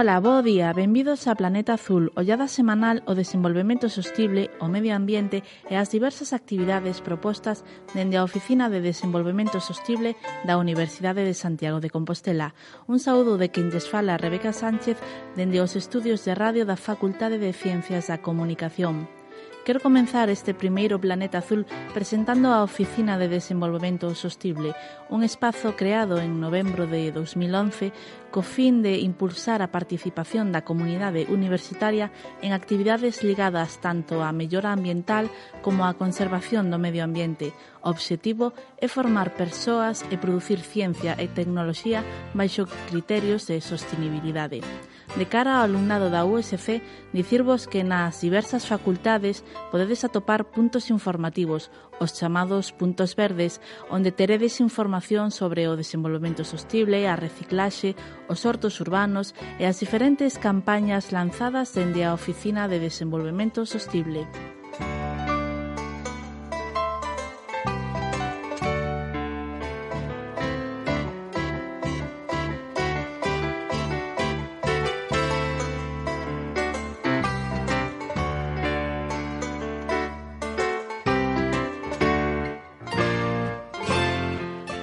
Ola, bo día, benvidos a Planeta Azul, ollada semanal ao desenvolvemento sostible, o medio ambiente e as diversas actividades propostas dende a Oficina de Desenvolvemento Sostible da Universidade de Santiago de Compostela. Un saúdo de quen lles fala Rebeca Sánchez dende os estudios de radio da Facultade de Ciencias da Comunicación. Quero comenzar este primeiro Planeta Azul presentando a Oficina de Desenvolvemento Sostible, un espazo creado en novembro de 2011 co fin de impulsar a participación da comunidade universitaria en actividades ligadas tanto á mellora ambiental como á conservación do medio ambiente. O obxectivo é formar persoas e producir ciencia e tecnoloxía baixo criterios de sostenibilidade. De cara ao alumnado da USF, dicirvos que nas diversas facultades podedes atopar puntos informativos, os chamados puntos verdes, onde teredes información sobre o desenvolvemento sostible, a reciclaxe, os hortos urbanos e as diferentes campañas lanzadas dende a Oficina de Desenvolvemento Sostible.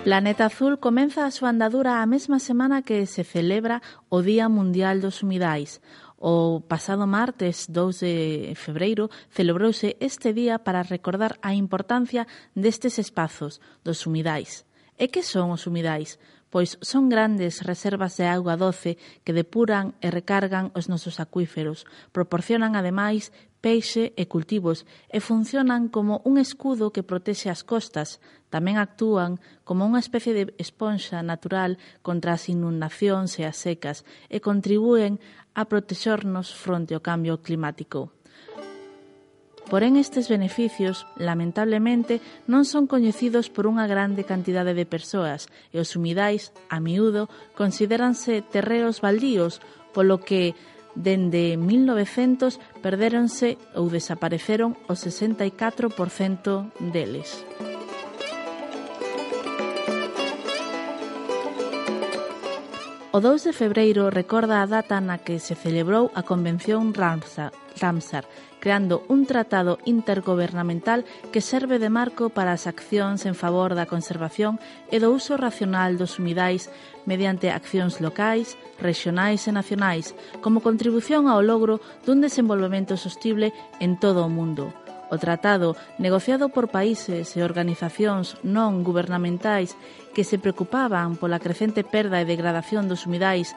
Planeta Azul comeza a súa andadura a mesma semana que se celebra o Día Mundial dos Humidais. O pasado martes 2 de febreiro celebrouse este día para recordar a importancia destes espazos, dos humidais. E que son os humidais? Pois son grandes reservas de auga doce que depuran e recargan os nosos acuíferos, proporcionan ademais peixe e cultivos e funcionan como un escudo que protexe as costas. Tamén actúan como unha especie de esponxa natural contra as inundacións e as secas e contribúen a protexernos fronte ao cambio climático. Porén, estes beneficios, lamentablemente, non son coñecidos por unha grande cantidade de persoas e os humidais, a miúdo, consideranse terreos baldíos, polo que Dende 1900 perdéronse ou desapareceron o 64% deles. O 2 de febreiro recorda a data na que se celebrou a Convención Ramsar, Ramsar creando un tratado intergobernamental que serve de marco para as accións en favor da conservación e do uso racional dos humidais mediante accións locais, rexionais e nacionais, como contribución ao logro dun desenvolvemento sostible en todo o mundo. O tratado, negociado por países e organizacións non gubernamentais que se preocupaban pola crecente perda e degradación dos humidais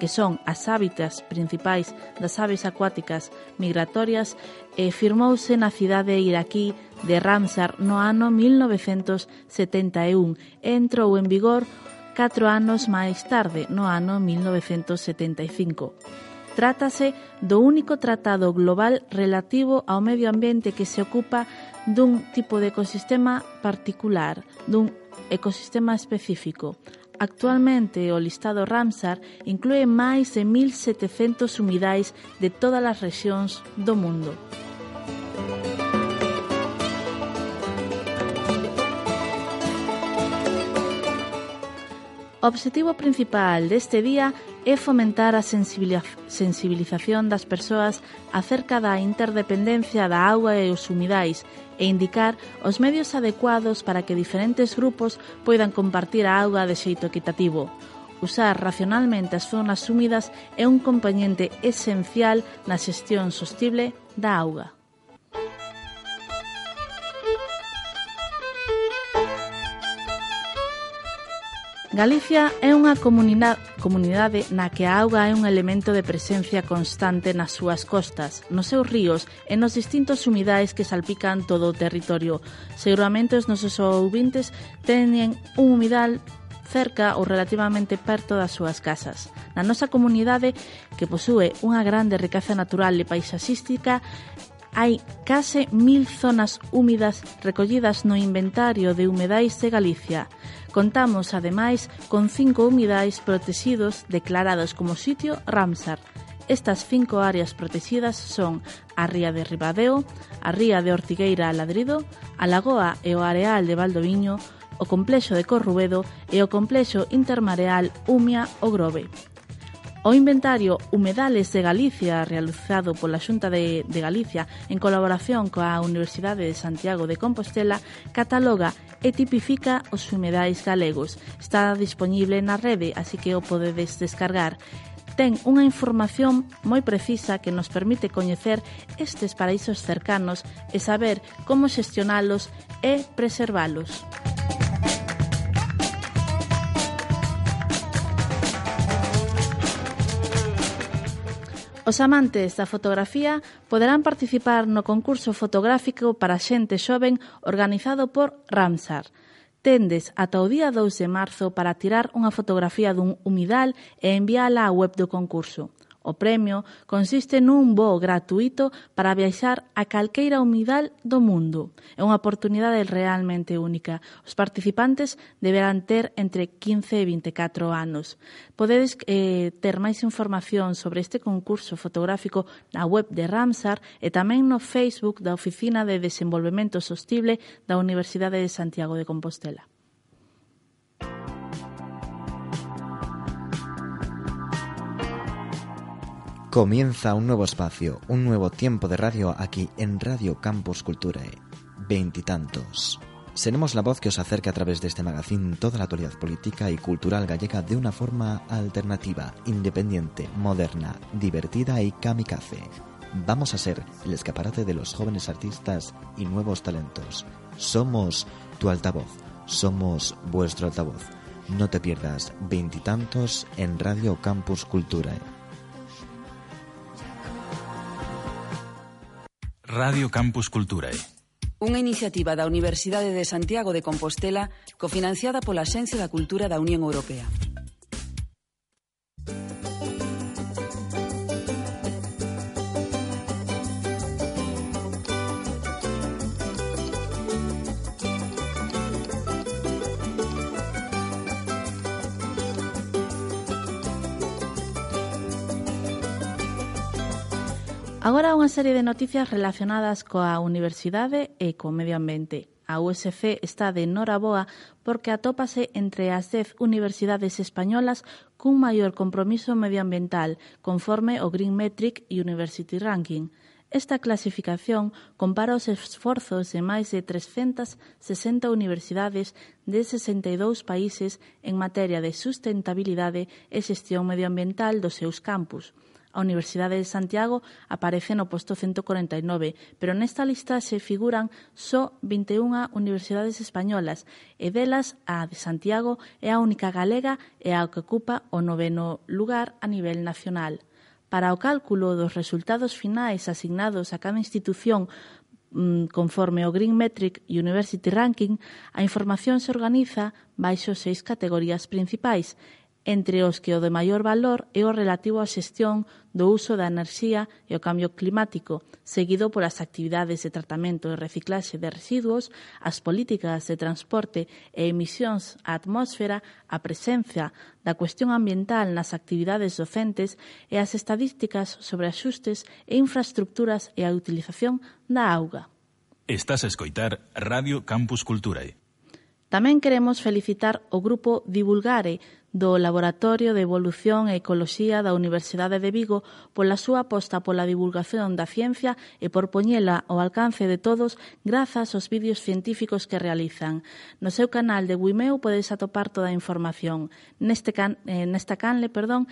que son as hábitats principais das aves acuáticas migratorias, e firmouse na cidade iraquí de Ramsar no ano 1971 e entrou en vigor catro anos máis tarde, no ano 1975. Trátase do único tratado global relativo ao medio ambiente que se ocupa dun tipo de ecosistema particular, dun ecosistema específico. Actualmente, o listado Ramsar inclúe máis de 1.700 humidais de todas as rexións do mundo. O obxectivo principal deste día é fomentar a sensibilización das persoas acerca da interdependencia da auga e os humidais e indicar os medios adecuados para que diferentes grupos poidan compartir a auga de xeito equitativo. Usar racionalmente as zonas húmidas é un componente esencial na xestión sostible da auga. Galicia é unha comunidade, comunidade na que a auga é un elemento de presencia constante nas súas costas, nos seus ríos e nos distintos humidais que salpican todo o territorio. Seguramente os nosos ouvintes teñen un humidal cerca ou relativamente perto das súas casas. Na nosa comunidade, que posúe unha grande riqueza natural e paisaxística, hai case mil zonas húmidas recollidas no inventario de humedais de Galicia. Contamos, ademais, con cinco humidais protexidos declarados como sitio Ramsar. Estas cinco áreas protexidas son a Ría de Ribadeo, a Ría de Ortigueira a Ladrido, a Lagoa e o Areal de Valdoviño, o Complexo de Corrubedo e o Complexo Intermareal Umia o Grove. O inventario Humedales de Galicia realizado pola Xunta de, de Galicia en colaboración coa Universidade de Santiago de Compostela cataloga e tipifica os humedais galegos. Está disponible na rede, así que o podedes descargar ten unha información moi precisa que nos permite coñecer estes paraísos cercanos e saber como xestionalos e preservalos. Os amantes da fotografía poderán participar no concurso fotográfico para xente xoven organizado por Ramsar. Tendes ata o día 2 de marzo para tirar unha fotografía dun humidal e enviala á web do concurso. O premio consiste nun voo gratuito para viaxar a calqueira humidal do mundo. É unha oportunidade realmente única. Os participantes deberán ter entre 15 e 24 anos. Podedes eh, ter máis información sobre este concurso fotográfico na web de Ramsar e tamén no Facebook da Oficina de Desenvolvemento Sostible da Universidade de Santiago de Compostela. Comienza un nuevo espacio, un nuevo tiempo de radio aquí en Radio Campus Culturae. Veintitantos. Seremos la voz que os acerca a través de este magazine toda la actualidad política y cultural gallega de una forma alternativa, independiente, moderna, divertida y kamikaze. Vamos a ser el escaparate de los jóvenes artistas y nuevos talentos. Somos tu altavoz, somos vuestro altavoz. No te pierdas veintitantos en Radio Campus Culturae. Radio Campus Culturae. Unha iniciativa da Universidade de Santiago de Compostela cofinanciada pola Axencia da Cultura da Unión Europea. Agora unha serie de noticias relacionadas coa universidade e co medio ambiente. A USC está de noraboa porque atópase entre as 10 universidades españolas cun maior compromiso medioambiental, conforme o Green Metric University Ranking. Esta clasificación compara os esforzos de máis de 360 universidades de 62 países en materia de sustentabilidade e xestión medioambiental dos seus campus. A Universidade de Santiago aparece no posto 149, pero nesta lista se figuran só 21 universidades españolas, e delas a de Santiago é a única galega e a que ocupa o noveno lugar a nivel nacional. Para o cálculo dos resultados finais asignados a cada institución mm, conforme o Green Metric University Ranking, a información se organiza baixo seis categorías principais entre os que o de maior valor é o relativo á xestión do uso da enerxía e o cambio climático, seguido polas actividades de tratamento e reciclaxe de residuos, as políticas de transporte e emisións á atmosfera, a presenza da cuestión ambiental nas actividades docentes e as estadísticas sobre axustes e infraestructuras e a utilización da auga. Estás a escoitar Radio Campus Culturae. Tamén queremos felicitar o grupo Divulgare do Laboratorio de Evolución e Ecoloxía da Universidade de Vigo pola súa aposta pola divulgación da ciencia e por poñela ao alcance de todos grazas aos vídeos científicos que realizan. No seu canal de Wimeo podes atopar toda a información. Neste can, eh, nesta canle, perdón,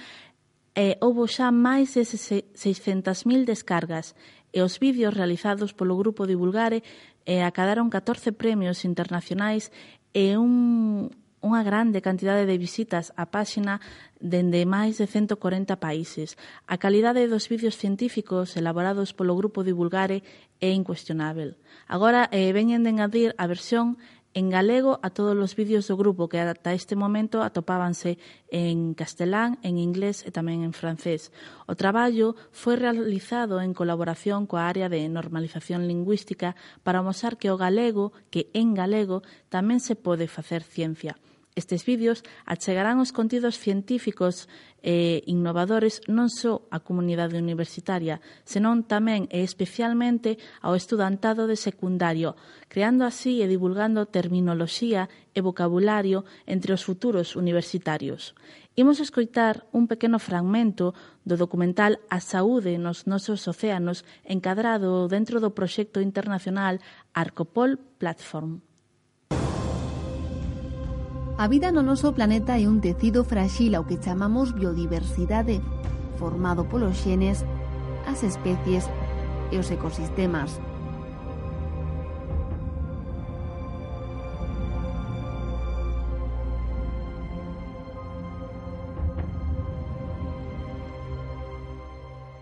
eh, houbo xa máis de 600.000 descargas e os vídeos realizados polo grupo Divulgare eh, acadaron 14 premios internacionais e un, unha grande cantidade de visitas á páxina dende máis de 140 países. A calidade dos vídeos científicos elaborados polo grupo Divulgare é incuestionável. Agora eh, veñen de engadir a versión en galego a todos os vídeos do grupo que ata este momento atopábanse en castelán, en inglés e tamén en francés. O traballo foi realizado en colaboración coa área de normalización lingüística para mostrar que o galego, que en galego, tamén se pode facer ciencia. Estes vídeos achegarán os contidos científicos e innovadores non só á comunidade universitaria, senón tamén e especialmente ao estudantado de secundario, creando así e divulgando terminoloxía e vocabulario entre os futuros universitarios. Imos escoitar un pequeno fragmento do documental A Saúde nos nosos océanos encadrado dentro do proxecto internacional Arcopol Platform. Vida no noso planeta é un tecido frágil ao que chamamos biodiversidade, formado polos xenes, as especies e os ecosistemas.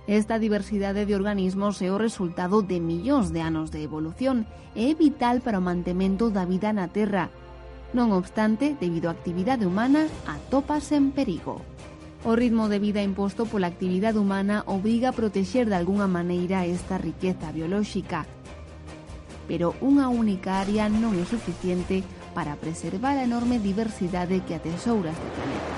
Esta diversidade de organismos é o resultado de millóns de anos de evolución e é vital para o mantemento da vida na Terra, Non obstante, debido á actividade humana, atópase en perigo. O ritmo de vida imposto pola actividade humana obriga a protexer de algunha maneira esta riqueza biolóxica, pero unha única área non é suficiente para preservar a enorme diversidade que atesoura este planeta.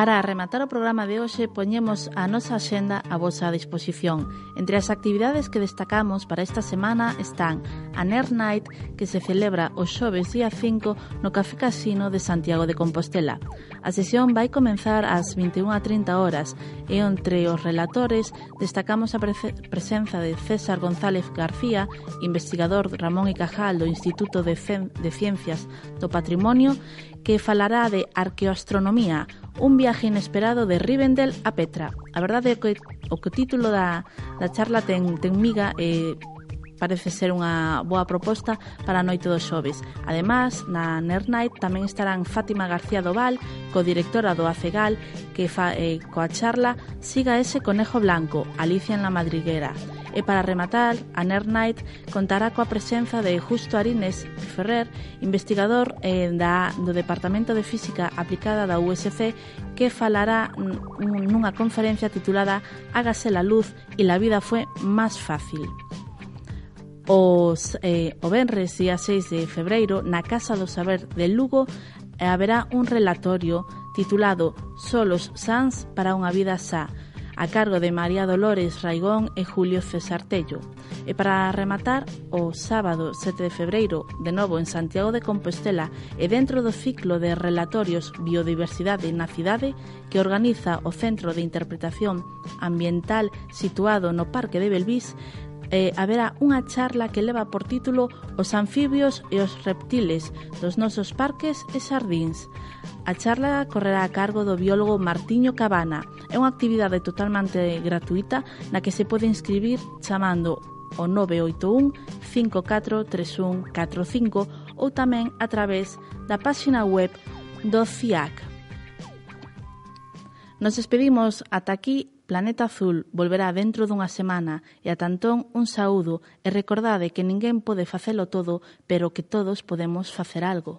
Para rematar o programa de hoxe, poñemos a nosa axenda a vosa disposición. Entre as actividades que destacamos para esta semana están a Nerd Night, que se celebra o xoves día 5 no Café Casino de Santiago de Compostela. A sesión vai comenzar ás 21.30 horas e entre os relatores destacamos a presenza de César González García, investigador Ramón y Cajal do Instituto de, Ciencias do Patrimonio que falará de arqueoastronomía, un viaje inesperado de Rivendell a Petra. A verdade é que o que título da, da charla ten, ten miga e eh, parece ser unha boa proposta para a noite dos xoves. Ademais, na Nerd Night tamén estarán Fátima García Doval, co directora do AFEGAL, que fa, eh, coa charla Siga ese conejo blanco, Alicia en la madriguera. E para rematar, a Nerd Night contará coa presenza de Justo Arines Ferrer, investigador eh, da, do Departamento de Física Aplicada da USC, que falará nunha conferencia titulada Hágase la luz e la vida foi máis fácil. Os, eh, o Benres, día 6 de febreiro, na Casa do Saber de Lugo, eh, haberá un relatorio titulado Solos Sans para unha vida xa, a cargo de María Dolores Raigón e Julio César Tello. E para rematar, o sábado 7 de febreiro, de novo en Santiago de Compostela e dentro do ciclo de relatorios Biodiversidade na cidade que organiza o Centro de Interpretación Ambiental situado no Parque de Belvís, eh, haberá unha charla que leva por título Os anfibios e os reptiles dos nosos parques e xardíns. A charla correrá a cargo do biólogo Martiño Cabana. É unha actividade totalmente gratuita na que se pode inscribir chamando o 981 543145 ou tamén a través da páxina web do CIAC. Nos despedimos ata aquí Planeta Azul volverá dentro dunha semana e a tantón un saúdo e recordade que ninguén pode facelo todo, pero que todos podemos facer algo.